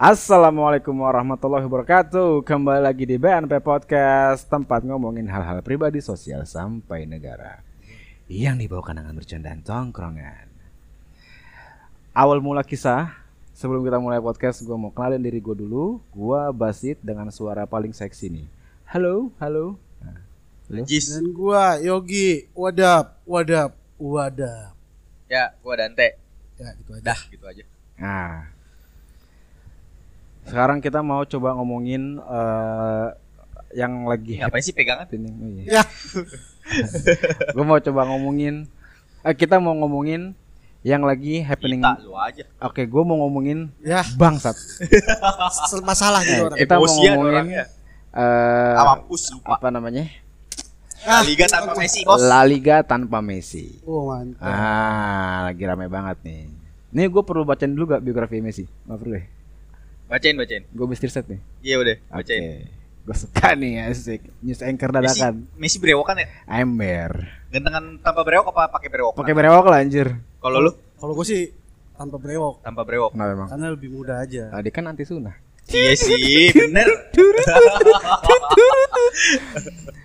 Assalamualaikum warahmatullahi wabarakatuh. Kembali lagi di BNP Podcast Tempat ngomongin hal-hal pribadi sosial sampai negara Yang dibawakan dengan bercandaan tongkrongan. Awal mula kisah Sebelum kita mulai podcast Gue mau kenalin diri gue dulu. Gue Basit dengan suara paling seksi nih. Halo, halo. Nah. Dan gua Yogi, wadap, wadap, wadap. Ya, gua Dante. Ya, gitu aja. Dah, gitu aja. Nah, sekarang kita mau coba ngomongin eh, yang lagi Ngapain sih pegangan? happening. Oh, iya. Ya, Gue mau coba ngomongin, eh, kita mau ngomongin yang lagi happening. Kita lu aja. Oke, gue mau ngomongin ya, bangsat. masalah gitu Eh, orang. kita mau ngomongin orangnya. lupa. apa namanya? Ah, Liga tanpa Messi, Bos. La Liga tanpa Messi. Oh, mantap. Ah, lagi rame banget nih. Nih gue perlu bacain dulu gak biografi Messi? Gak perlu deh. Bacain, bacain. Gue bisa riset nih. Iya udah, Oke. bacain. Gue suka nih asik. News anchor Messi, dadakan. Messi berewokan ya? Ember. Gantengan tanpa berewok apa pakai berewok? Pakai berewok lah anjir. Kalau lu Kalau gua sih tanpa brewok, tanpa berewok. Kenapa emang? karena lebih mudah aja. Tadi kan anti sunnah. Iya sih, bener.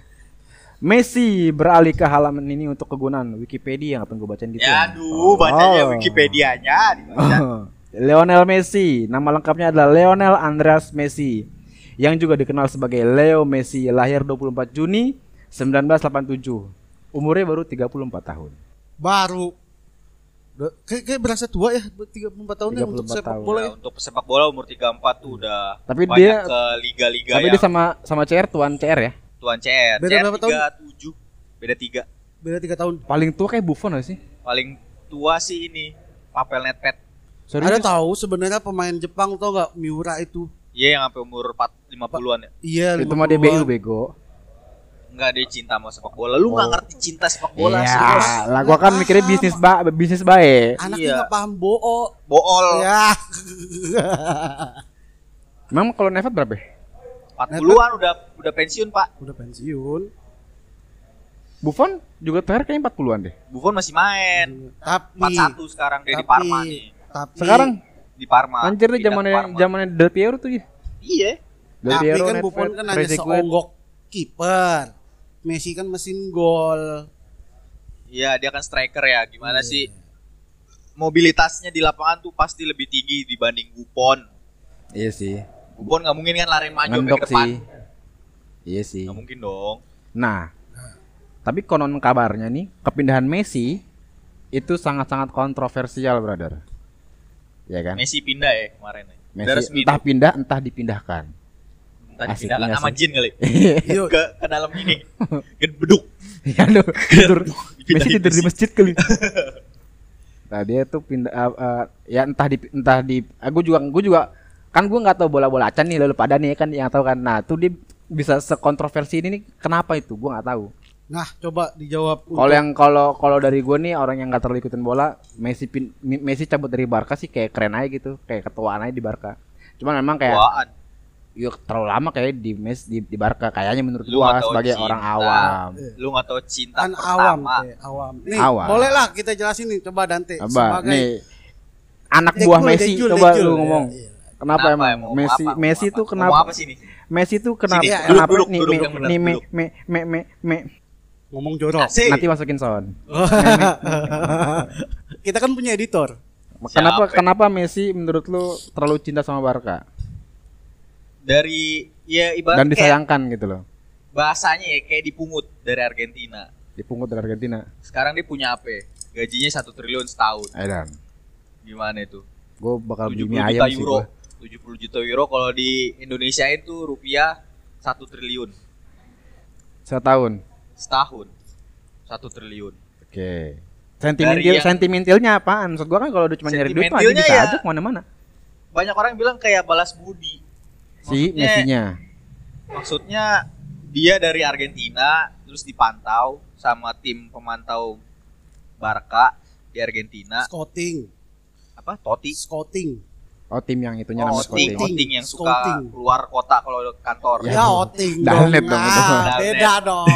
Messi beralih ke halaman ini untuk kegunaan Wikipedia ngapain gue bacain gitu Ya aduh, bacanya Oh. Wikipedia-nya dibaca. Lionel Messi, nama lengkapnya adalah Lionel Andreas Messi yang juga dikenal sebagai Leo Messi, lahir 24 Juni 1987. Umurnya baru 34 tahun. Baru kayak, kayak berasa tua ya, 34 tahun ya untuk 34 sepak tahun. bola Udah, ya. untuk pesepak bola umur 34 tuh udah Tapi banyak dia- ke liga-liga Tapi yang dia sama sama CR tuan CR ya. Tuan CR. Beda CR berapa tahun? 37. Beda 3. Beda 3 tahun. Paling tua kayak Buffon gak sih? Paling tua sih ini Papel Netpet. Ada tahu sebenarnya pemain Jepang tau nggak Miura itu? Iya yang sampai umur 4 50-an ya. Iya, Itu mah DBU 50-an. bego. Enggak dia cinta sama sepak bola. Lu nggak Oh. ngerti cinta sepak bola Iya, sih, Bos. lah gua kan mikirnya bisnis ba bisnis baik. Anaknya Iya. nggak paham bool. Bool. Ya. Memang kalau Nevet berapa? ya? 40-an udah udah pensiun, Pak. Udah pensiun. Buffon juga terakhir kayaknya 40-an deh. Buffon masih main. Tapi 41 sekarang dia di Parma nih. Tapi Sekarang Di Parma. anjir ke zamannya zamannya Del Piero tuh ya. Iya. Del tapi Piero, kan Buffon kan hanya seonggok kiper. Messi kan mesin gol. Iya, dia kan striker ya. Gimana Iya. sih? Mobilitasnya di lapangan tuh pasti lebih tinggi dibanding Buffon. Iya sih. Buffon nggak mungkin kan lari maju Ngendok ke depan. sih. Iya sih. Nggak mungkin dong. Nah, tapi konon kabarnya nih kepindahan Messi itu sangat-sangat kontroversial, brother. Ya kan? Messi pindah ya kemarin. ya. Messi resmi entah pindah entah dipindahkan. Entah asik, dipindahkan iya sama jin kali. Yuk, ke ke dalam ini. Ke beduk. ya lu tidur Messi tidur di masjid kali. Nah, dia tuh pindah uh, uh, ya entah di entah di aku juga gue juga kan gue nggak tahu bola-bola acan nih lalu pada nih kan yang tahu kan. Nah, tuh dia bisa sekontroversi ini nih kenapa itu? Gue nggak tahu. nah coba dijawab. Kalau yang kalau kalau dari gue nih orang yang nggak terlalu ikutin bola, Messi pin, Messi cabut dari Barca sih kayak keren aja gitu, kayak ketuaan aja di Barca. Cuman memang kayak Tuaan. yuk terlalu lama kayak di Mes di, di Barca kayaknya menurut Lu gua sebagai cinta. orang awam. Lu nggak tahu cinta kan pertama. awam, kayak awam. Nih, Awam. boleh lah kita jelasin nih coba Dante Apa sebagai nih anak buah Messi coba lu ngomong. iya. Kenapa, emang? Ngomong Messi apa? Messi tuh kenapa apa sih nih? Messi tuh kenapa Sini, duduk, kenapa duduk, nih duduk me, nih me, me, me, me, me, ngomong jorok. Asik. nanti masukin sound. kita kan punya editor. Kenapa Siapa? kenapa Messi menurut lu terlalu cinta sama Barca Dari ya ibarat dan kayak disayangkan gitu loh? bahasanya ya kayak dipungut dari Argentina. Dipungut dari Argentina. Sekarang dia punya apa? ya? Gajinya satu triliun setahun. Edan. Gimana itu? Gue bakal beli 70 mie juta ayam sih euro. gua. 70 juta euro kalau di Indonesia itu rupiah satu triliun Setahun. setahun. Satu triliun. Oke. Sentimental, yang- sentimentalnya apaan? Maksud gua kan kalau udah cuma nyari duit mah bisa ya- aja ke mana-mana. Banyak orang bilang kayak balas budi. Si Maksudnya- Messi-nya. Maksudnya dia dari Argentina terus dipantau sama tim pemantau Barca di Argentina. Scouting, Apa? Toti. scouting. Oh tim yang itunya Oh, namanya scouting. Oting yang suka Scouting. keluar kota kalau kantor. Ya, Ya, outing Dalnet dong. dong itu. Beda dong.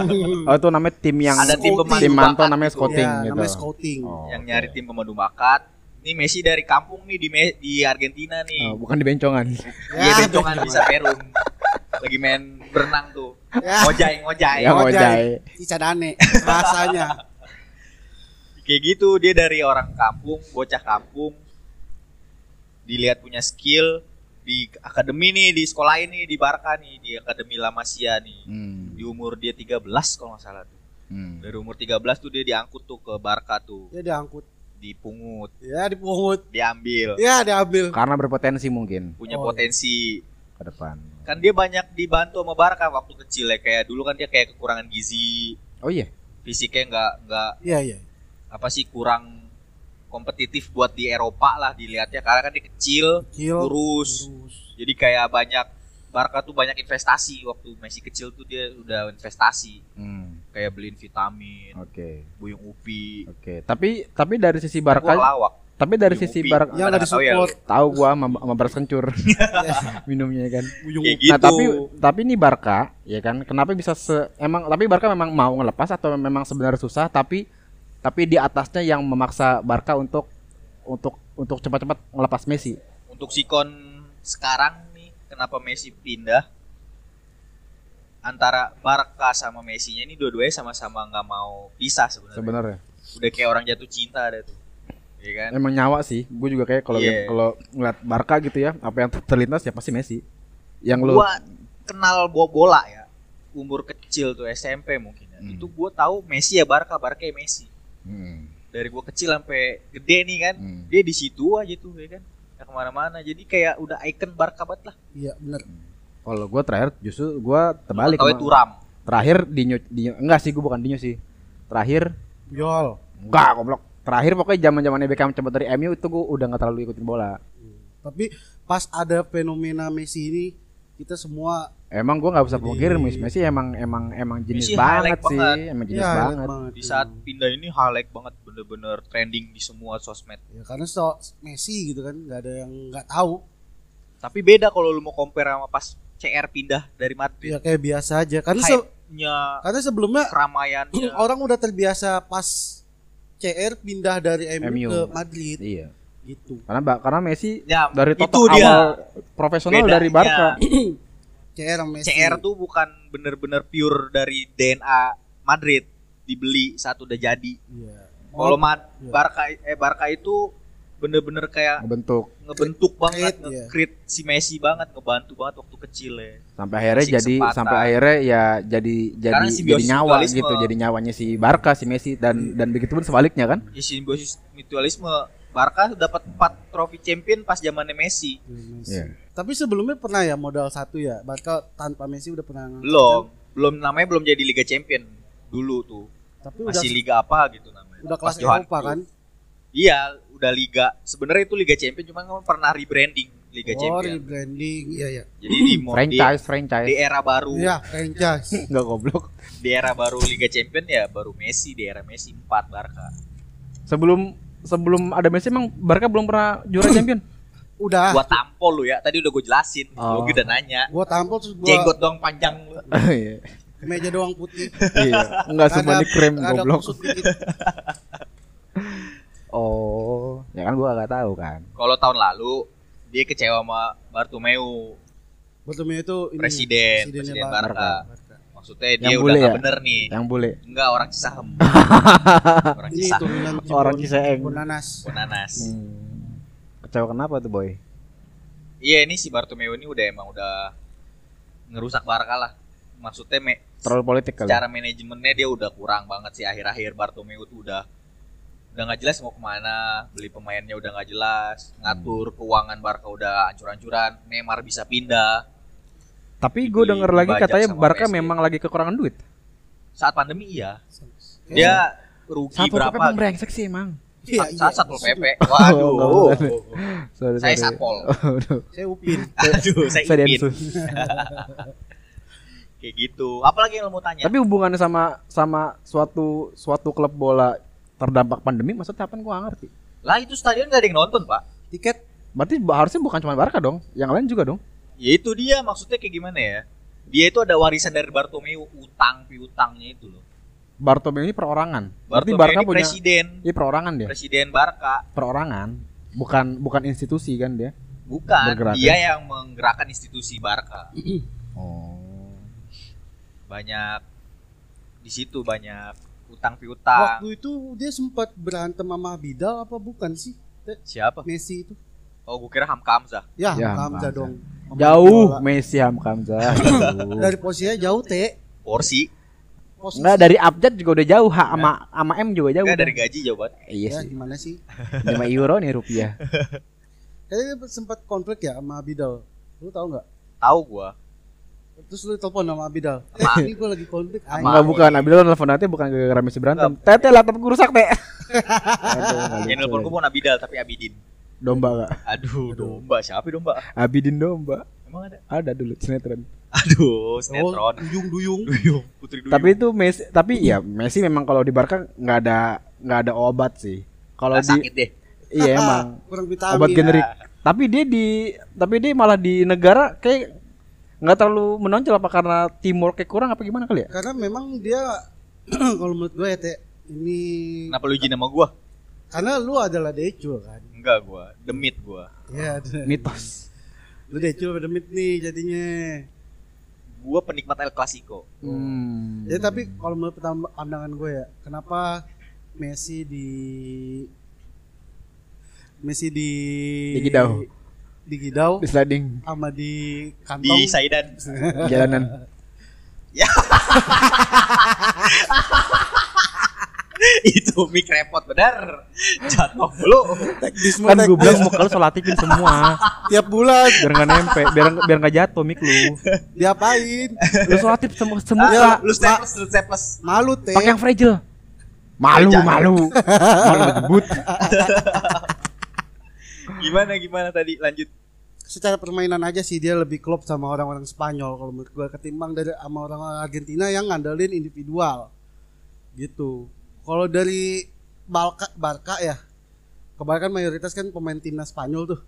Oh itu namanya tim yang Ada tim Scouting. tim pemandu mantau bakat namanya scouting ya, gitu. namanya scouting. Oh, yang oke. nyari tim pemandu bakat Nih Messi dari kampung nih di Me- di Argentina nih. Oh, bukan di bencongan. Iya bencongan bisa Perum. Lagi main berenang tuh. Ya. Ngojay, ngojay. Ya, ngojay. Cicadane bahasanya. Kayak gitu dia dari orang kampung, bocah kampung. Dilihat punya skill di akademi nih, di sekolah ini di Barca nih, di Akademi La Masia nih. Hmm. Di umur dia 13 kalau nggak salah tuh. Hmm. Dari umur 13 tuh dia diangkut tuh ke Barca tuh, Dia diangkut. dipungut, Ya dipungut. diambil, Ya diambil. Karena berpotensi mungkin punya Oh, iya. potensi. ke depan. Kan dia banyak dibantu sama Barca waktu kecil ya kayak dulu kan dia kayak kekurangan gizi, Oh iya. fisiknya nggak nggak Iya iya. apa sih kurang kompetitif buat di Eropa lah dilihatnya karena kan dia kecil, Kil. kurus. Kurus. Jadi kayak banyak Barca tuh banyak investasi waktu Messi kecil tuh dia udah investasi Hmm. kayak beliin vitamin, Oke. buyung upi, Oke. Tapi tapi dari sisi Barca, lawak. tapi dari Buyung sisi upi. Barca Yang Pada nggak nggak tahu ya tahu gua sama, sama beras kencur minumnya kan. Buyung Kayak gitu. Nah, tapi tapi ini Barca, ya kan? Kenapa bisa se emang tapi Barca memang mau ngelepas atau memang sebenarnya susah tapi tapi di atasnya yang memaksa Barca untuk untuk untuk cepat-cepat ngelepas Messi. Untuk Sikon sekarang nih kenapa Messi pindah antara Barca sama Messi-nya ini dua-duanya sama-sama nggak mau pisah sebenarnya. Sebenarnya. Udah kayak orang jatuh cinta ada tuh. Iya kan? Emang nyawa sih. Gue juga kayak kalau Iya. kalau ngeliat Barca gitu ya, apa yang terlintas ya pasti Messi. Yang lu Gua kenal bo- bola ya. Umur kecil tuh SMP mungkin ya. Hmm. Itu gua tahu Messi ya Barca, Barca ya Messi. Hmm, Dari gua kecil sampai gede nih kan. hmm. Dia di situ aja tuh ya kan. Nggak ke mana-mana. Jadi kayak udah icon Barca banget lah. Iya benar. Kalau gue terakhir justru gue terbalik. Sama- Turam. Terakhir Dinyo, Dinyo enggak sih gue bukan Dinyo sih. Terakhir Yol. enggak goblok. Terakhir pokoknya zaman-zamannya Beckham cabut dari MU itu gue udah nggak terlalu ikutin bola. Tapi pas ada fenomena Messi ini kita semua Emang gue nggak bisa Jadi- pungkir Messi, Messi emang emang emang jenis Messi banget sih, banget. emang jenis ya, banget. Di saat pindah ini highlight banget bener-bener trending di semua sosmed. ya karena so Messi gitu kan nggak ada yang nggak tahu Tapi beda kalau lu mau compare sama pas CR pindah dari ya Madrid. kayak biasa aja karena se- karena sebelumnya keramaiannya. orang udah terbiasa pas CR pindah dari MU, MU. ke Madrid Iya. gitu Karena Mbak karena Messi Ya, dari dia. awal profesional Bedanya. dari Barca. CR sama Messi CR tuh bukan bener-bener pure dari DNA Madrid dibeli saat udah jadi. Iya. Kalau Mad iya. Barca eh Barca itu bener-bener kayak Ngebentuk ngebentuk banget, Create, iya. nge-create si Messi banget, ngebantu banget waktu kecil ya. sampai akhirnya Kasih jadi kesempatan. sampai akhirnya ya jadi jadi jadi nyawa gitu, jadi nyawanya si Barca si Messi dan dan begitu pun sebaliknya kan. Ya simbiosis mutualisme Barca dapat 4 trofi champion pas zamannya Messi. Messi. Iya. Tapi sebelumnya pernah ya modal satu ya. Barca tanpa Messi udah pernah Belum, kan? belum namanya belum jadi Liga Champion dulu tuh. Tapi udah Masih liga apa gitu namanya. udah kelas Johan Eropa kan. Iya, udah liga. Sebenarnya itu Liga Champion cuman kan pernah rebranding Liga oh, Champion. rebranding. Iya ya. Jadi di mo- di, franchise franchise di era baru, Iya, franchise. nggak goblok. di era baru Liga Champion ya baru Messi, di era Messi 4 Barca. Sebelum sebelum ada Messi emang Barca belum pernah juara champion. Udah. Gua tampol lu ya, tadi udah gue jelasin. Oh. Lu udah nanya. Gua tampol terus gua Jenggot doang panjang lu. Iya. meja doang putih. Iya, enggak semua di krem ada goblok. Oh, ya kan gua nggak tahu kan. Kalau tahun lalu dia kecewa sama Bartomeu, Bartomeu itu ini presiden, presiden Barca. Barca. Maksudnya Yang dia bule udah nggak ya? bener nih. Yang bule. Enggak orang Cisahem. orang Cisahem. Orang Ciseeng. Bonanas. Bonanas. Hmm. Kecewa kenapa tuh boy? Iya ini si Bartomeu ini udah emang udah ngerusak Barca lah. Maksudnya me- Terlalu politik kali. secara manajemennya dia udah kurang banget sih akhir-akhir Bartomeu tuh udah udah nggak jelas mau ke mana beli pemainnya udah nggak jelas ngatur keuangan Barca udah ancur-ancuran Neymar bisa pindah Tapi gue denger lagi katanya Barca PSG. memang lagi kekurangan duit. saat pandemi iya Kayak- dia rugi Satu berapa emang brengsek sih emang. Iya, saat iya. satpol pp waduh Oh, nggak Sorry, Saya satpol. Saya Upin. aduh saya saya Densus. kayak gitu apalagi yang lo mau tanya Tapi hubungannya sama sama suatu suatu klub bola terdampak pandemi maksudnya apa gua nggak ngerti. lah itu stadion gak ada yang nonton pak Tiket Berarti harusnya bukan cuma Barca dong, yang lain juga dong. Ya itu dia maksudnya kayak gimana ya dia itu ada warisan dari Bartomeu utang piutangnya itu loh Bartomeu ini perorangan. Berarti Bartomeu Barca ini punya presiden Iya perorangan dia. presiden Barca Perorangan. Bukan bukan institusi kan dia. Bukan, Bergerak, dia yang menggerakkan institusi Barca. Oh. Banyak di situ banyak utang piutang. Waktu itu dia sempat berantem sama Bidal apa bukan sih? Siapa? Messi itu. Oh, gue kira Hamka Hamzah. Ya, Ya, Hamzah Hamzah. dong. Jauh. Messi Hamkamza. Dari posisinya jauh, Teh. Porsi. Posisi. Enggak dari abjad juga udah jauh, ha, sama sama M juga jauh. Enggak dari gaji jauh banget. Iya Ya, sih. gimana sih? 5 euro nih rupiah. Kayaknya sempat konflik ya sama Bidal. Lu tahu nggak? Tahu gua. Terus lu telepon sama Bidal. Eh, Sama- ini gue lagi konflik. Sama- Enggak bukan, Nabil nelfon nanti bukan gara-gara Messi berantem. Tete laptop rusak, Teh. Yang ya. gua mau Nabidal tapi Abidin. Domba enggak? Aduh, domba siapa domba? Abidin domba. Emang ada? Ada dulu sinetron. Aduh, Oh, sinetron. duyung-duyung. Duyung, Putri Duyung. Tapi itu Messi, tapi ya Messi memang kalau di Barca nggak ada nggak ada obat sih. Kalau di sakit deh. iya emang Kurang vitamin. obat ya. generik. Tapi dia di tapi dia malah di negara kayak nggak terlalu menonjol apa karena teamwork kayak kurang apa gimana kali ya? Karena memang dia kalau menurut gue ya, Teh, ini Kenapa lu izin sama gua? karena lu adalah decul kan. Enggak gua, demit gua. Ya, Mitos. lu decul pada demit nih jadinya. Gua penikmat El Clasico. Hmm. Ya tapi kalau menurut pertama- pandangan gue ya, kenapa Messi di Messi di Di Gidau. di Gidau Di sliding sama di kantong Di Saidan. jalanan. itu mic repot benar. Jatuh dulu. teknisme Kan gue bilang mau kalau solatifin semua tiap bulan biar nggak nempe, biar biar nggak jatuh mik lu. diapain Lu solatif semua semua Ah, lu staples, lu staples. malu teh pakai yang fragile. Malu, Jangan. malu. malu jebut. Gimana gimana tadi? Lanjut. secara permainan aja sih dia lebih klop sama orang-orang Spanyol kalau menurut gue ketimbang dari sama orang Argentina yang ngandelin individual gitu kalau dari Barca Barca ya kebanyakan mayoritas kan pemain timnas Spanyol tuh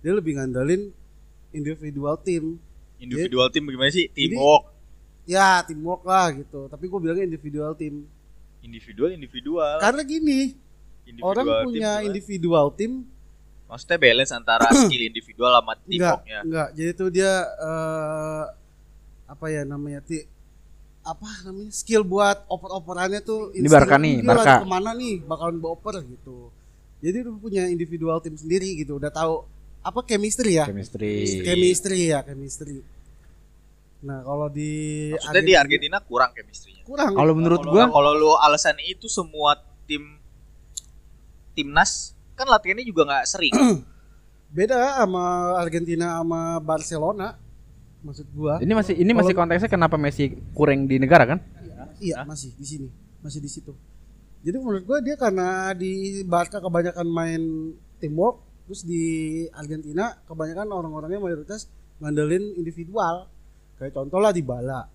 dia lebih ngandelin individual tim Individual tim bagaimana sih? Jadi- Teamwork. ya teamwork lah gitu tapi gue bilangnya individual tim Individual, individual. karena gini Individual orang punya gimana? individual tim Maksudnya balance antara skill individual sama enggak teamworknya. enggak jadi tuh dia eh, apa ya namanya ti apa namanya skill buat oper-operannya tuh Ini Barca nih, Barca. ke mana nih bakalan bawa gitu jadi lu punya individual tim sendiri gitu udah tahu apa chemistry ya Chemistry. chemistry ya chemistry nah kalau di Maksudnya di Argentina kurang chemistry-nya. kurang Kalau menurut gua kalau lu alasan itu semua tim timnas kan latihannya juga nggak sering. beda sama Argentina sama Barcelona maksud gua ini masih ini masih konteksnya kenapa Messi kurang di negara kan? Iya masih di sini, masih di situ. Jadi menurut gua dia karena di Barca kebanyakan main teamwork, terus di Argentina kebanyakan orang-orangnya mayoritas ngandelin individual. Kayak contoh lah di Bala.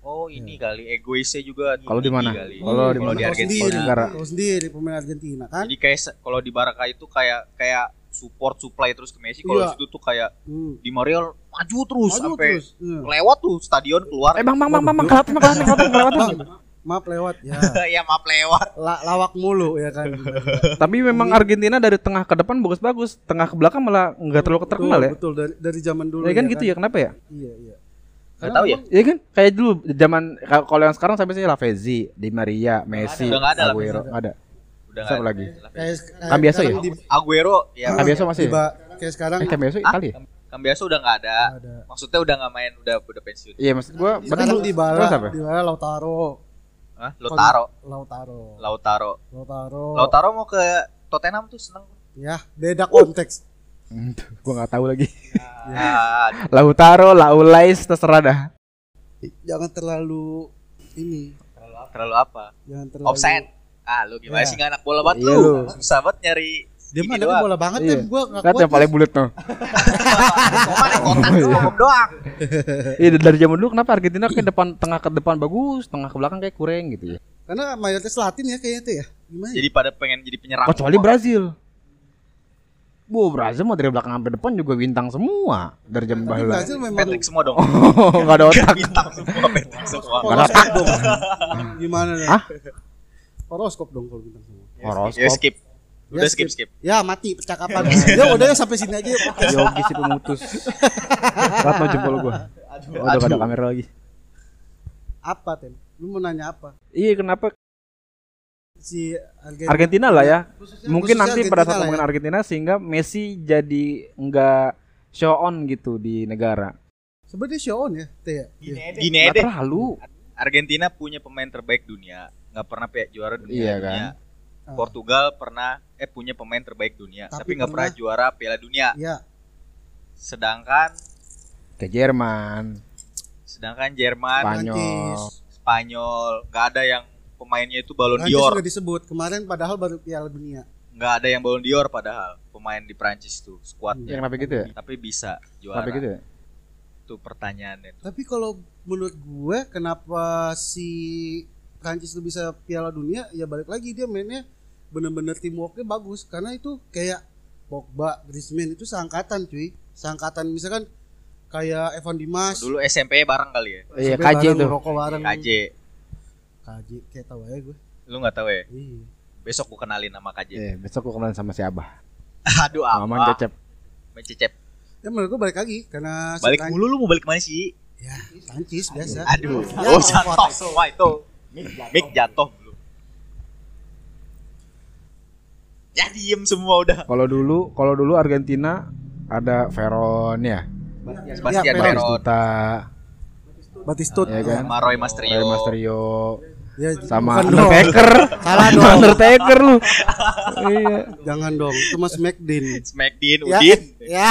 Oh ini kali egoisnya juga. Kalau di mana? Kalau di Kalau mana? di Kalau sendiri, Argentina. negara. Tahu sendiri pemain Argentina kan. Jadi kayak kalau di Barca itu kayak kayak support supply terus ke Messi. Kalau Iya. di situ tuh kayak Hmm. di Mario maju terus Maju sampai terus. Iya. lewat tuh stadion keluar. Eh bang bang bang bang bang kelihatan kelihatan kelihatan kelihatan. Maaf lewat ya. ya maaf lewat. La- lawak mulu ya kan. Tapi memang Argentina dari tengah ke depan bagus-bagus, tengah ke belakang malah nggak terlalu terkenal ya. Betul dari dari zaman dulu. Ya kan gitu ya kenapa ya? Iya iya. Nggak tahu ya. Iya kan kayak dulu zaman kalau yang sekarang sampai sih Lavezzi, Di Maria, Messi, ada Aguero, nggak ada. Udah Siapa lagi? Kayak Kan biasa ya? Aguero ya Cambiaso masih. di ba- kayak sekarang Eh Cambiaso Ah? Itali ya? kan biasa udah nggak ada. ada. Maksudnya udah nggak main, udah udah pensiun. Iya maksud gua berarti di Bala, di Bala Lautaro. Hah? Lautaro, Lautaro. Lautaro. Lautaro. Lautaro mau ke Tottenham tuh seneng. Ya, beda konteks. Tuh, gua nggak tahu lagi. Ya, Lautaro, Laulais terserah dah. Jangan terlalu ini, terlalu apa? jangan terlalu Offside. Ah, lu gimana Ya. sih nggak anak bola banget lu? lu. Susah banget nyari Dia mah doang. bola banget Iya. ya, gua enggak Kan kuat. yang paling bulat nih konten doang. Iya dari zaman dulu kenapa Argentina ke depan tengah ke depan bagus, tengah ke belakang kayak kurang gitu ya. Karena mayoritas Latin ya kayaknya tuh ya. Gimana? Jadi pada pengen jadi penyerang. Kecuali Brazil. Bu, Brazil mau dari belakang sampai depan juga bintang semua dari zaman Tapi bahula. Brazil memang Patrick semua dong. Oh, enggak ada otak. Bintang semua, Patrick semua. Nggak ada otak. gimana ya? Hah? Horoskop dong kalau bintang semua. Horoskop. Ya skip. Udah skip skip. Ya mati percakapan. ya udah ya sampai sini aja ya. Yogi sih pemutus. Mau jempol gua. Oh, udah gak ada kamera lagi. Apa Tem? Lu mau nanya apa? Iya kenapa Si Argentina. Argentina lah ya. Mungkin khususnya nanti pada Argentina saat lah ngomongin ya. Argentina sehingga Messi jadi enggak show on gitu di negara. Sebenarnya show on ya, Teh ya. Gini Nggak deh. terlalu. Argentina punya pemain terbaik dunia, nggak pernah pe- juara dunia. Iya dunia. Ah. Portugal pernah eh punya pemain terbaik dunia, Tapi tapi nggak pernah pernah- juara Piala Dunia. Ya, Sedangkan Ke Jerman, sedangkan Jerman, Spanyol. Prancis. Spanyol, nggak ada yang pemainnya itu Ballon Prancis d'Or, sudah disebut kemarin padahal baru Piala Dunia. nggak ada yang Ballon d'Or padahal pemain di Prancis tuh Ya skuadnya. kenapa gitu ya? Tapi bisa juara. Kenapa gitu ya? Itu pertanyaannya. tuh. Tapi kalau menurut gue kenapa si Prancis itu bisa Piala Dunia ya balik lagi dia mainnya bener-bener teamworknya bagus karena itu kayak Pogba, Griezmann itu seangkatan cuy, seangkatan misalkan kayak Evan Dimas, Dulu SMP bareng kali ya. Iya, KJ bareng, tuh. ngerokok bareng. KJ. KJ kayak tahu aja gue. Lu nggak tahu ya? Iya. Besok gua kenalin nama KJ. Iya, besok gua kenalan sama si Abah. Aduh Mamang apa? Cecep. Main cecep. Ya menurut gue balik lagi karena Balik mulu lu mau balik mana sih? Ya, Prancis biasa. Aduh, Ya, oh jatuh semua itu. Mic jatuh dulu. Ya diem semua udah. Kalau dulu, kalau dulu Argentina ada Veron ya, Sebastian Peron. Peron, Batistuta, Batistut. ya kan? sama Roy Mastrio. Rey Masterio, Ya, sama bukan dong. Undertaker. Salah Sama dong. Undertaker lu. iya. Jangan dong, itu Mas McDean. Smackdown, Ya, Udin. ya.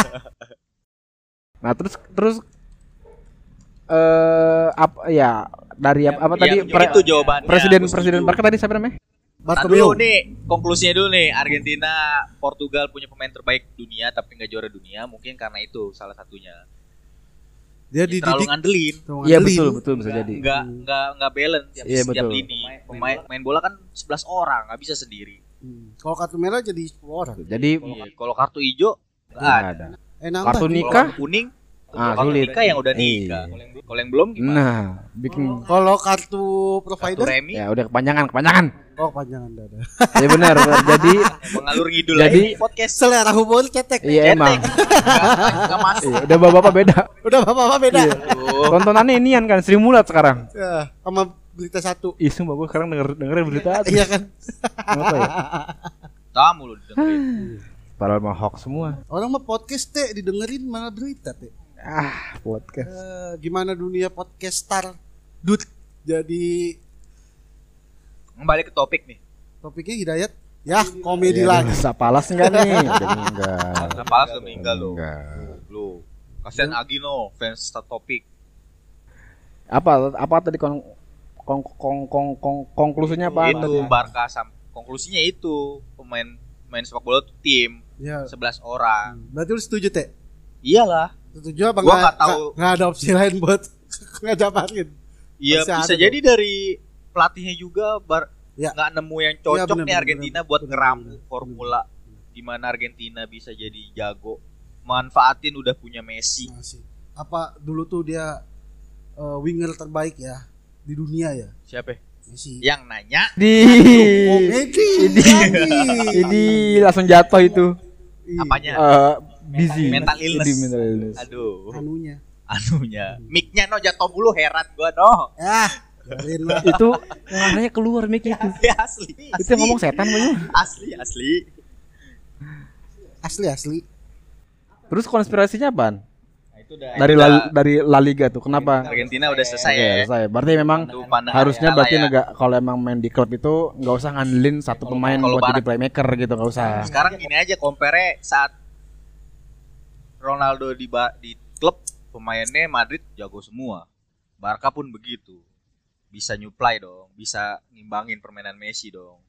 Nah, terus terus eh apa ya dari apa, apa tadi Ya, pre- itu jawabannya. presiden presiden setuju. Barca tadi siapa namanya? Bartomeu. dulu nih, konklusinya dulu nih. Argentina, Portugal punya pemain terbaik dunia tapi nggak juara dunia, mungkin karena itu salah satunya. Dia Ya, terlalu dididik ngandelin. Iya betul betul bisa jadi. Nggak nggak nggak balance tiap, Iya, setiap betul. lini. Pemain main bola kan 11 orang, nggak bisa sendiri. Hmm. Kalau kartu merah jadi 10 orang. Jadi Iya, Kalau kartu hijau nggak nggak ada. ada. Eh, nambah Kartu nikah? Kalau kartu kuning, Ah, kartu sulit. nikah yang udah Iya. nikah. Kalau yang belum gimana? Nah, bikin Kalau kartu Kartu provider remi ya udah kepanjangan kepanjangan. Oh panjangan dada Ya benar. benar. jadi mengalur ngidul Jadi- aja podcast. Selera humor cetek iya emang. Enggak masuk. Iya, udah bapak-bapak beda. Udah bapak-bapak beda Iya. Tontonannya inian kan Sri Mulat sekarang. Ya, Sama berita satu Ih, sumpah gue sekarang denger dengerin berita apa? Iya kan Kenapa ya? Tamu lu dengerin. Padahal mah hoax semua. Orang mah podcast teh didengerin mana berita teh Ah, podcast. Eh, Gimana dunia podcaster Dut Jadi Balik ke topik nih. topiknya Hidayat Ya komedi Iya, lagi palas enggak nih? Udah meninggal. Kepala sudah meninggal lu. Enggak. Lu. Kasihan Agino fans start topik. Apa apa tadi kon kon kon kon, kon- konklusinya apa itu tadi? Barca sam konklusinya itu pemain main sepak bola tuh tim Ya 11 orang. Berarti lu setuju teh Iyalah. Setuju apa Gua nggak- nggak tahu. nggak- nggak ada opsi lain buat ngejabarin Iya bisa jadi dari pelatihnya juga bar Ya. nggak nemu yang cocok Iya, bener, nih bener, Argentina bener, buat bener, ngeramu bener. formula di mana Argentina bisa jadi jago. Manfaatin udah punya Messi. Masih. Apa dulu tuh dia eh, winger terbaik ya di dunia ya Siapa? ya? Messi Yang nanya Di Oh, Messi Ini Ini langsung jatuh itu. Iya. apanya? Eh busy. Mental illness. Di mental illness. Aduh, anunya anunya. Mic-nya no jatuh mulu heran gua no. ya itu ngarahnya keluar mic itu. Ya, asli. Itu yang ngomong setan banyak. asli asli. asli asli Terus konspirasinya apaan? Nah, itu udah Dari La, dari La Liga tuh. Kenapa? Argentina udah selesai Oke, ya. selesai. Berarti memang harusnya ya, berarti ya. nggak kalau emang main di klub itu nggak usah ngandelin satu pemain kalau buat jadi Barat- playmaker gitu nggak usah. Sekarang gini aja compare saat Ronaldo di di klub pemainnya Madrid jago semua. Barca pun begitu. Bisa nyuplai dong, bisa ngimbangin permainan Messi dong.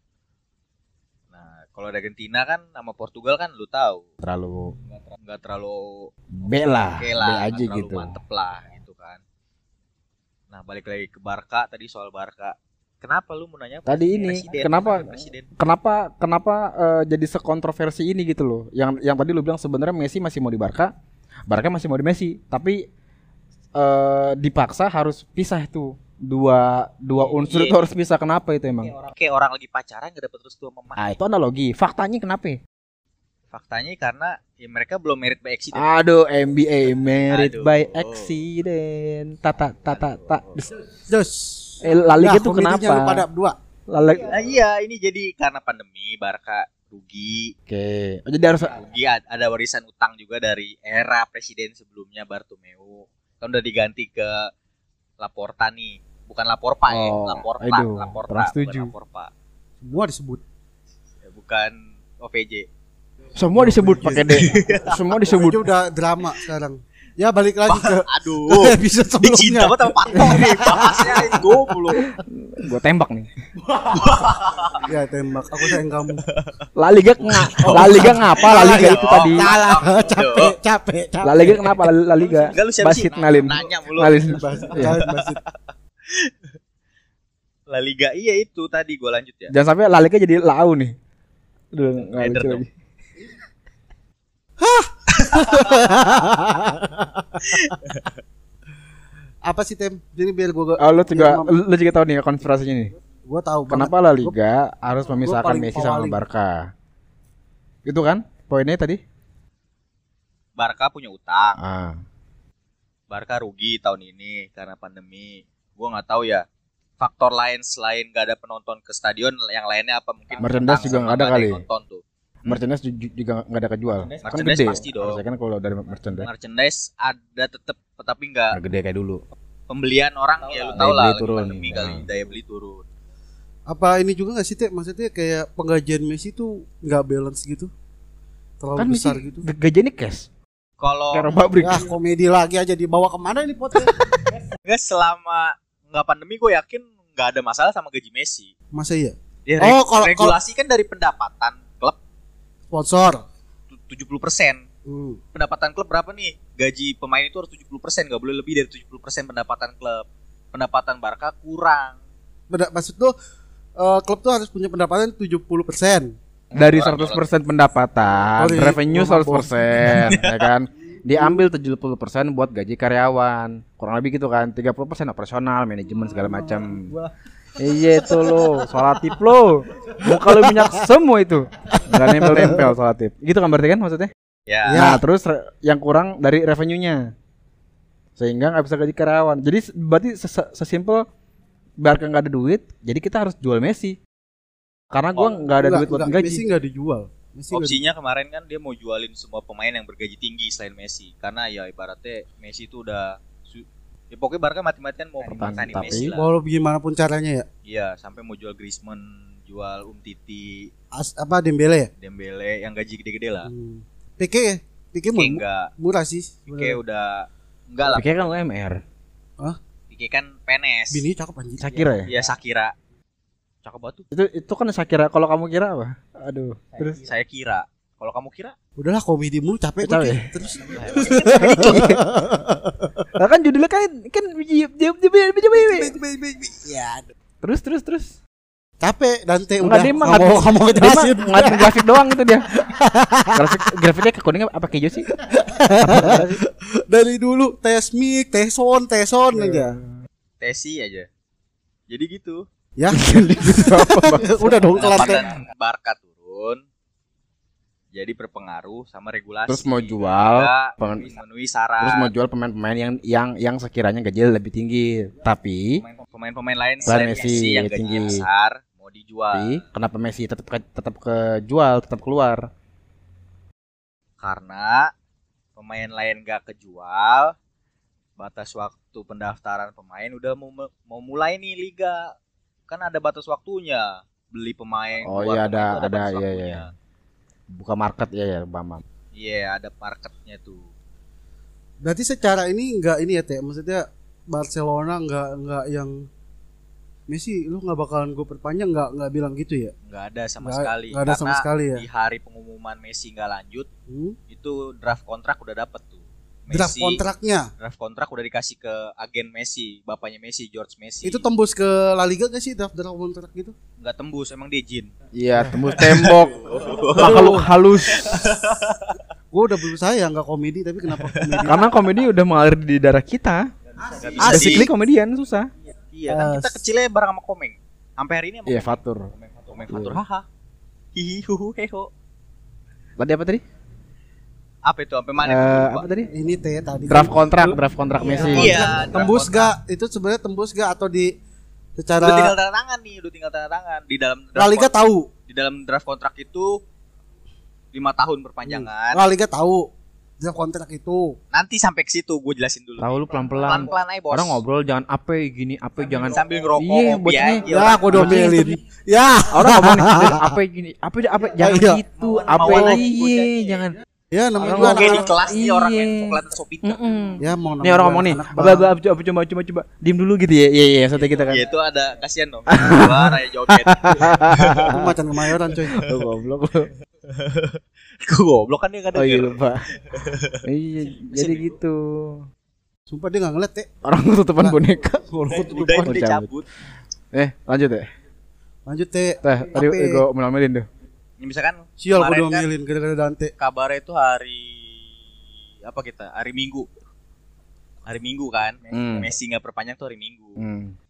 Nah, kalau Argentina kan sama Portugal kan lu tahu, Terlalu nggak terlalu B lah, oke B lah, nggak aja terlalu gitu. mantep lah gitu kan. Nah, balik lagi ke Barca tadi soal Barca. Kenapa lu mau nanya? Tadi ini, Presiden, kenapa- Presiden. Kenapa kenapa eh, jadi sekontroversi ini gitu loh? Yang yang tadi lu bilang sebenarnya Messi masih mau di Barca, Barca masih mau di Messi, tapi eh dipaksa harus pisah itu dua dua unsur Iya. itu harus bisa kenapa itu emang? Kayak orang, kayak orang lagi pacaran gak dapet restu sama emak. Ah itu analogi. Faktanya kenapa? ya? Faktanya karena ya mereka belum merit by accident. Aduh MBA married Aduh. by accident. Tata tata tata. Terus. Eh, La Liga Nah, itu kenapa? pada berdua. La Liga- Nah, iya, ini jadi karena pandemi Barca rugi. Oke. Oh, jadi harus Rugi ad- ada warisan utang juga dari era presiden sebelumnya Bartomeu. Kan udah diganti ke Laporta nih. Bukan Laporpa ya, Oh, Laporta, aduh, Laporta, kurang bukan setuju. Laporpa. Semua disebut. Ya, bukan OVJ. semua disebut pakai D. Semua disebut. Itu udah drama sekarang. Ya balik lagi ke Aduh, dicinta sebelumnya. banget sama Parto nih bahasnya gue mulu. Gua tembak nih. Ya tembak. Aku sayang kamu. La Liga nggak? La Liga ngapa? La Liga itu Oh, tadi. Salah. Capek, capek. La Liga kenapa? La, Liga. Basit ngalin. Nanya mulu. Ngalin. Basit, Iya. basit. La Liga iya itu tadi gue lanjut ya. Jangan sampai La Liga jadi lau nih. Udah nggak lucu dong. lagi. Apa sih tem? Jadi biar gua Oh, lu juga lu, lu juga tahu nih konspirasinya nih. gua tahu Kenapa La Liga harus memisahkan Messi sama paling. Barca? Itu kan poinnya tadi? Barca punya utang. Ah. Barca rugi tahun ini karena pandemi. Gua nggak tahu ya. Faktor lain selain gak ada penonton ke stadion, yang lainnya apa mungkin Merchandise juga nggak ada kali. Nonton tuh. Merchandise ju- ju- juga nggak ada kejual. Kan Merchandise gede. pasti dong. Harusnya kan kalau dari merchandise Merchandise ada tetap, tetapi nggak nggak gede kayak dulu. pembelian orang ya lu tau lah beli lagi turun. pandemi kali Hmm. daya beli turun. Apa ini juga gak sih Teh? Maksudnya kayak penggajian Messi tuh nggak balance gitu? Terlalu Kan Messi besar gitu. g- gajinya cash. Kalau. Ya komedi lagi aja dibawa ke mana ini potnya? nggak selama nggak pandemi gue yakin nggak ada masalah sama gaji Messi. Masa iya? Ya, Oh, reg- kalau- regulasi kan dari pendapatan klub Sponsor. tu- 70%. Hmm. Pendapatan klub berapa nih? Gaji pemain itu harus 70%, nggak boleh lebih dari 70% pendapatan klub. Pendapatan Barca kurang. Beda, maksud tuh eh, klub tuh harus punya pendapatan 70%. Dari Orang 100% pendapatan, Sorry, revenue gua mabok. 100%, ya kan? Diambil 70% buat gaji karyawan. Kurang lebih gitu kan. 30% operasional, manajemen segala macam. Iya itu lo, solatif lo. Muka lu minyak semua itu. Enggak nempel-nempel solatif. Gitu kan berarti kan maksudnya? Ya. Nah, terus re- yang kurang dari revenue-nya. Sehingga nggak bisa gaji karyawan. Jadi berarti ses- sesimpel Barca nggak ada duit, jadi kita harus jual Messi. Karena gua Oh, nggak ada Nggak- duit buat gaji. Messi nggak dijual. Messi opsinya kemarin kan dia mau jualin semua pemain yang bergaji tinggi selain Messi. Karena ya ibaratnya Messi itu udah ya pokoknya Barca mati-matian mau pertahanin tapi- Messi lah. Walau gimana pun caranya ya. Iya, sampai mau jual Griezmann, jual Umtiti, As, apa Dembele ya? Dembele yang gaji gede-gede lah. Hmm. Pique ya? Pique mu- enggak, murah sih. Pique udah enggak lah. Pikir kan UMR. Pique kan PNS. Bini cakep anjir. Shakira ya? Iya Shakira. Cakep banget tuh. Itu itu kan Shakira. Kalau kamu kira apa? Aduh. Terus Saya kira. Kalau kamu kira? Udahlah komedi mulu capek gue. Capek. Ki. Terus Nah, kan judulnya kan kan biji- biji- biji- biji- biji- ya terus terus terus. capek Dante Enggak udah dia mah nggak mau nggak mau ngejelasin. ngeliatin grafik doang gitu dia. grafik grafiknya kekuningan apa keju sih? Dari dulu tes mic, tes sound, tes sound aja. Tesi aja. Jadi gitu. Ya. Udah dong kelar Barca turun. Jadi berpengaruh sama regulasi. Terus mau jual, memenuhi syarat. Terus mau jual pemain-pemain yang yang yang sekiranya gajinya lebih tinggi, tapi Pemain- pemain-pemain lain Selain Messi, Messi, yang tinggi. gajinya besar mau dijual tapi kenapa Messi tetap ke- tetap kejual, tetap keluar? karena pemain lain gak kejual batas waktu pendaftaran pemain udah mau mau mulai nih liga kan ada batas waktunya beli pemain Oh, iya, ada- ada, batas iya, iya. Buka market ya ya, Bambang. iya ada marketnya tuh Berarti secara ini enggak ini ya teh, maksudnya Barcelona enggak enggak yang Messi lu nggak bakalan gue perpanjang nggak nggak bilang gitu ya? nggak ada sama Nggak- sekali nggak ada sama Karena sekali ya? di hari pengumuman Messi nggak lanjut Hmm? itu draft kontrak udah dapet tuh Draft Messi- kontraknya draft kontrak udah dikasih ke agen Messi bapaknya Messi George Messi itu tembus ke La Liga gak sih draft draft kontrak gitu? nggak tembus emang dia jin Iya, tembus tembok. Makhluk halus. Gue udah berusaha ya nggak komedi tapi kenapa komedi? Karena komedi udah mengalir di darah kita. Bisa Basically di- komedian susah. Iya kan kita kecilnya bareng sama Komeng. Sampai hari ini sama Iya, Komeng. Fatur. Komeng Fatur, Komeng Fatur. Haha. Hihi huhu heho. Tadi apa tadi? Apa itu sampai mana? Eh, Lupa. apa tadi? Ini teh tadi Draft kontrak, draft kontrak Messi. Iya. tembus gak itu sebenarnya tembus gak atau di Udah tinggal secara tanda tangan nih, udah tinggal tanda tangan di dalam La Liga kontrak- tahu di dalam draft kontrak itu lima tahun perpanjangan. La Liga tahu draft kontrak itu Nanti sampai ke situ gue jelasin dulu. Tahu lu pelan-pelan. Pelan-pelan aja bos. Orang ngobrol jangan apa gini, apa jangan sambil ngerokok Iya, bocahnya. ya aku domelin ya Orang ngomong nih, apa gini, apa apa jangan Iya. gitu, apa iya, jangan. Ya namanya Orang juga Kayak di anak kelas nih orang yang Iya. kelihatan so pintar. Mm-mm. ya mau Nih orang ngomong nih, apa apa coba coba coba coba diem dulu gitu ya. Iya iya, satu kita kan. Iya itu ada kasihan dong. Keluar aja joget. aku macan kemayoran coy Lu goblok lu. Gue goblok kan dia kadang Oh iya lupa. Iya, jadi gitu. sumpah dia nggak ngeliat teh Orang tutupan boneka. Udah itu Oh, dia cabut. Eh, lanjut ya. lanjut teh Teh, tadi gue melamelin tuh. Ini misalkan sial aku kemarin kan domelin gara-gara Dante kabarnya itu hari apa kita? Hari Minggu. Hari Minggu kan. Hmm. Messi nggak perpanjang tuh hari Minggu. Hmm.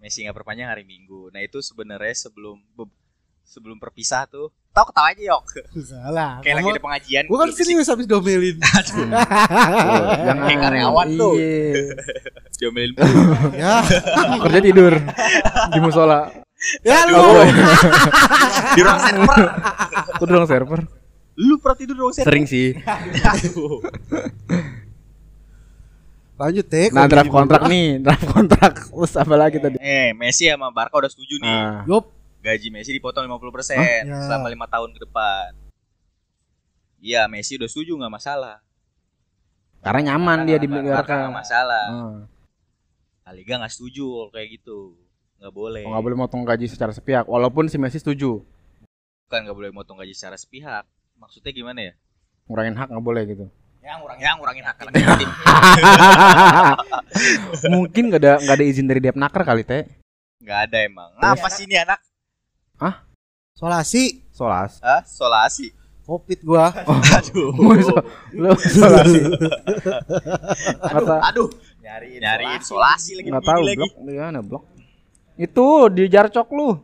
Messi nggak perpanjang hari Minggu. Nah itu sebenarnya sebelum be- sebelum perpisah tuh. Tahu ketawa aja yok. salah Kayak lagi ada pengajian. gua kan serius habis domelin Tuh, jangan. Kayak karyawan tuh. Iya. Diomelin ya Kerja tidur di musola. Ya lu Oh, di ruang server. Aku doang server. Lu pernah tidur di ruang server? Sering sih. Lanjut teh Nah, draft kontrak nih, draft kontrak. Terus apa lagi tadi? Eh, Messi sama Barca udah setuju nih. Ah, Yup, Gaji Messi dipotong 50% Hah? Ya. selama lima tahun ke depan. Iya, Messi udah setuju nggak masalah. karena nyaman dia di Barca Barca. nggak masalah. Ah. La Liga nggak setuju kayak gitu. Nggak boleh. Oh, nggak boleh motong gaji secara sepihak, walaupun si Messi setuju. Bukan nggak boleh motong gaji secara sepihak. Maksudnya gimana ya? Ngurangin hak nggak boleh gitu. Ya ngurangin, ya ngurangin hak. Mungkin nggak ada nggak ada izin dari Depnaker kali teh. Nggak ada emang. Ngapa sih ini anak? solasi Solas. Hah? Solasi. covid gua Aduh. Lu solasi. Aduh, Kata aduh. Nyariin, nyariin solasi lagi nggak begini tahu lagi. blok gimana blok. Itu di jarcok lu.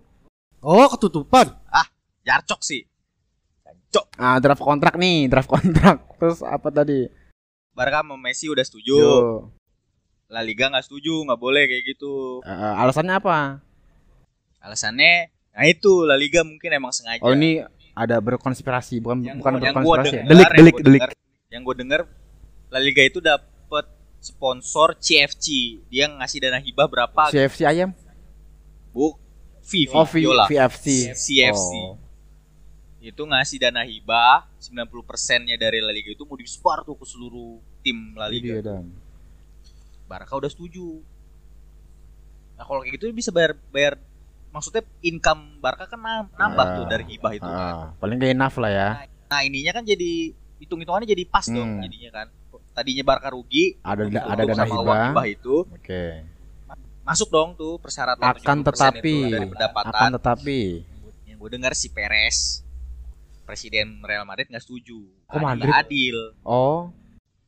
oh ketutupan Jarcok sih. Jarcok. Ah, draft kontrak nih, draft kontrak. Terus apa tadi? Barca sama Messi udah setuju. Yo. La Liga nggak setuju, nggak boleh kayak gitu. Eh, alasannya apa? Alasannya, nah itu La Liga mungkin emang sengaja. Oh ini ada berkonspirasi, bukan yang bukan gua, yang gua berkonspirasi. ya? denger, Delik, yang delik, gua delik. denger- yang gue denger La Liga itu dapat sponsor CFC. Dia ngasih dana hibah berapa? CFC ayam? Bu, V, V, Oh, V- Viola. VFC. CFC. Oh. Itu ngasih dana hibah 90%-nya dari La Liga itu mau disebar tuh ke seluruh tim La Liga. ya, Dan. Barca udah setuju. Nah, kalau kayak gitu bisa bayar bayar maksudnya income Barca kan nam- nambah Ah. tuh dari hibah itu kan. Ah, paling gak enough lah ya. Nah, ininya kan jadi hitung-hitungannya jadi pas dong Hmm. jadinya kan. Tadinya Barca rugi, Ada ada dana hibah. hibah itu Oke. Masuk dong tuh persyaratan Akan 70% tetapi itu dari pendapatan. akan tetapi Yang gue dengar si Perez presiden Real Madrid nggak setuju. Adil- Madrid? Adil. oh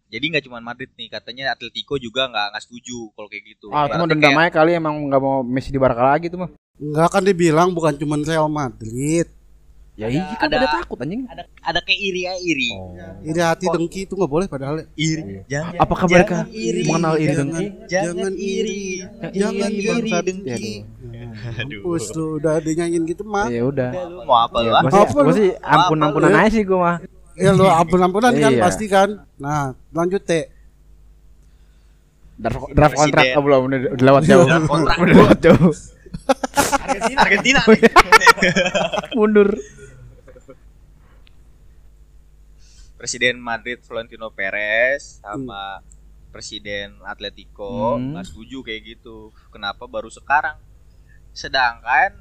Jadi nggak cuma Madrid nih, katanya Atletico juga nggak nggak setuju kalau kayak gitu. ah itu mah Ibaratnya dendam kayak- aja kali emang nggak mau Messi di Barca lagi tuh mah. Enggak kan dibilang bukan cuma Real Madrid Ya Ada- iya kan ada- pada takut anjing. ada ada kayak iri ya iri. Oh. iri hati dengki itu nggak boleh padahal Iri. Jangan Apakah jangan mereka iri. mengenal iri jangan, dengki? jangan iri jangan iri, iri dengki Aduh. Mampus lu udah dinyanyiin gitu mah Ya udah. Lu mau apa lu? Ya, gua sih, Apa gua lu? sih ampun-ampunan aja sih gua mah. ya lu ampun-ampunan kan Iya. pasti kan nah lanjut teh Draft, draft kontrak oh, belum udah, udah lewat jauh. Draft kontrak. udah lewat jauh. Argentina, Argentina. Mundur. Presiden Madrid Florentino Perez sama Presiden Atletico Hmm. nggak setuju kayak gitu. Kenapa baru sekarang? Sedangkan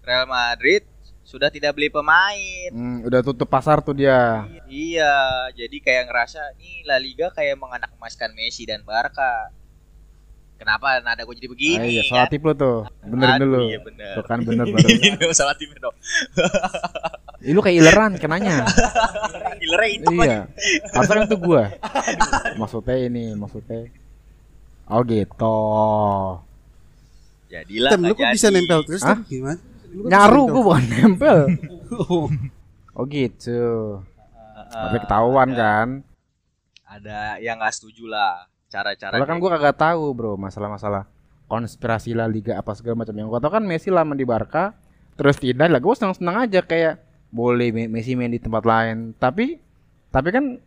Real Madrid sudah tidak beli pemain. Hmm, udah tutup pasar tuh dia. Iya, jadi kayak ngerasa nih La Liga kayak menganak emaskan Messi dan Barca. Kenapa nada gue jadi begini? Ah, iya, kan? salah tip lu tuh. Benerin Aduh, dulu. Iya bener. Tuh kan bener. Ini salah tim dong. Ih, lu kayak ileran kenanya. Killernya itu iya. Harusnya kan itu gua. Maksudnya ini, maksudnya. Oh gitu. Jadilah Tem, lu kok bisa nempel terus Hah? Gimana? Nyaru nempel? gue bukan nempel. Oh. Gitu. Eh, Tapi ketahuan ada- kan. Ada yang nggak setuju lah cara-cara. Kalau kan kayak gue kagak tahu bro masalah-masalah konspirasi La Liga apa segala macam. Yang gue tahu kan Messi lama di Barca, terus tidak lah. Gue senang-senang aja kayak boleh Me- Messi main di tempat lain. Tapi tapi kan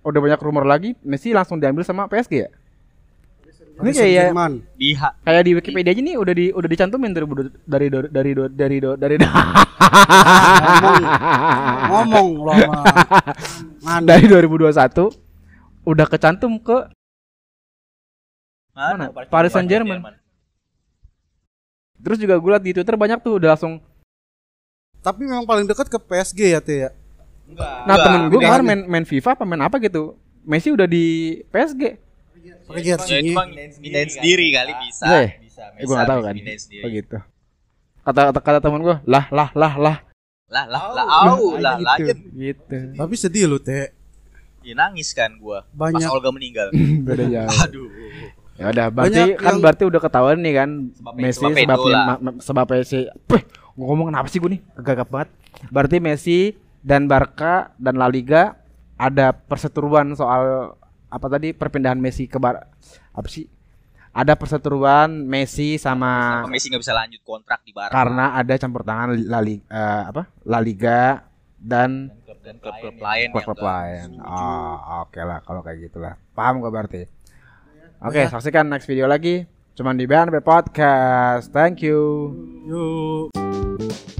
udah banyak rumor lagi Messi langsung diambil sama PSG ya. Ini kayak Saint-Germain. di kayak di Wikipedia aja nih udah di udah dicantumin dari dari dari dari dari dari dari Ngomong lo sama Nganu. dari 2021 udah kecantum ke Mana? Paris Saint-Germain. terus juga gue liat di Twitter banyak tuh udah langsung Tapi memang paling dekat ke PSG ya Teh ya. Enggak. nah temen gue kemarin main main FIFA apa main apa gitu Messi udah di PSG Pakai Ya jersey. bang mindahin sendiri kali bisa. Iya ya? Bisa. eh, gue gak tahu kan Mindahin sendiri. oh gitu kata kata, kata temen gue lah lah lah lah Lah lah lah au lah gitu, lanjut. gitu Tapi sedih lu Teh. Ya nangis kan gua pas Banyak Olga meninggal. beda jauh Aduh. ya udah berarti Banyak kan yang- berarti udah ketahuan nih kan Sebab- Messi sebabnya lah. ma- sebabnya si Gua ngomong kenapa sih gue nih kegagap banget berarti Messi dan Barca dan La Liga ada perseteruan soal apa tadi perpindahan Messi ke Bar apa sih ada perseteruan Messi sama Kenapa Messi nggak bisa lanjut kontrak di Barca? karena ada campur tangan La Liga, apa La Liga dan dan klub-klub lain klub-klub lain. Oh, oke lah kalau kayak gitulah. Paham gak berarti? Oke, saksikan next video lagi. Cuman di BNP Podcast. Thank you. Yuk. you.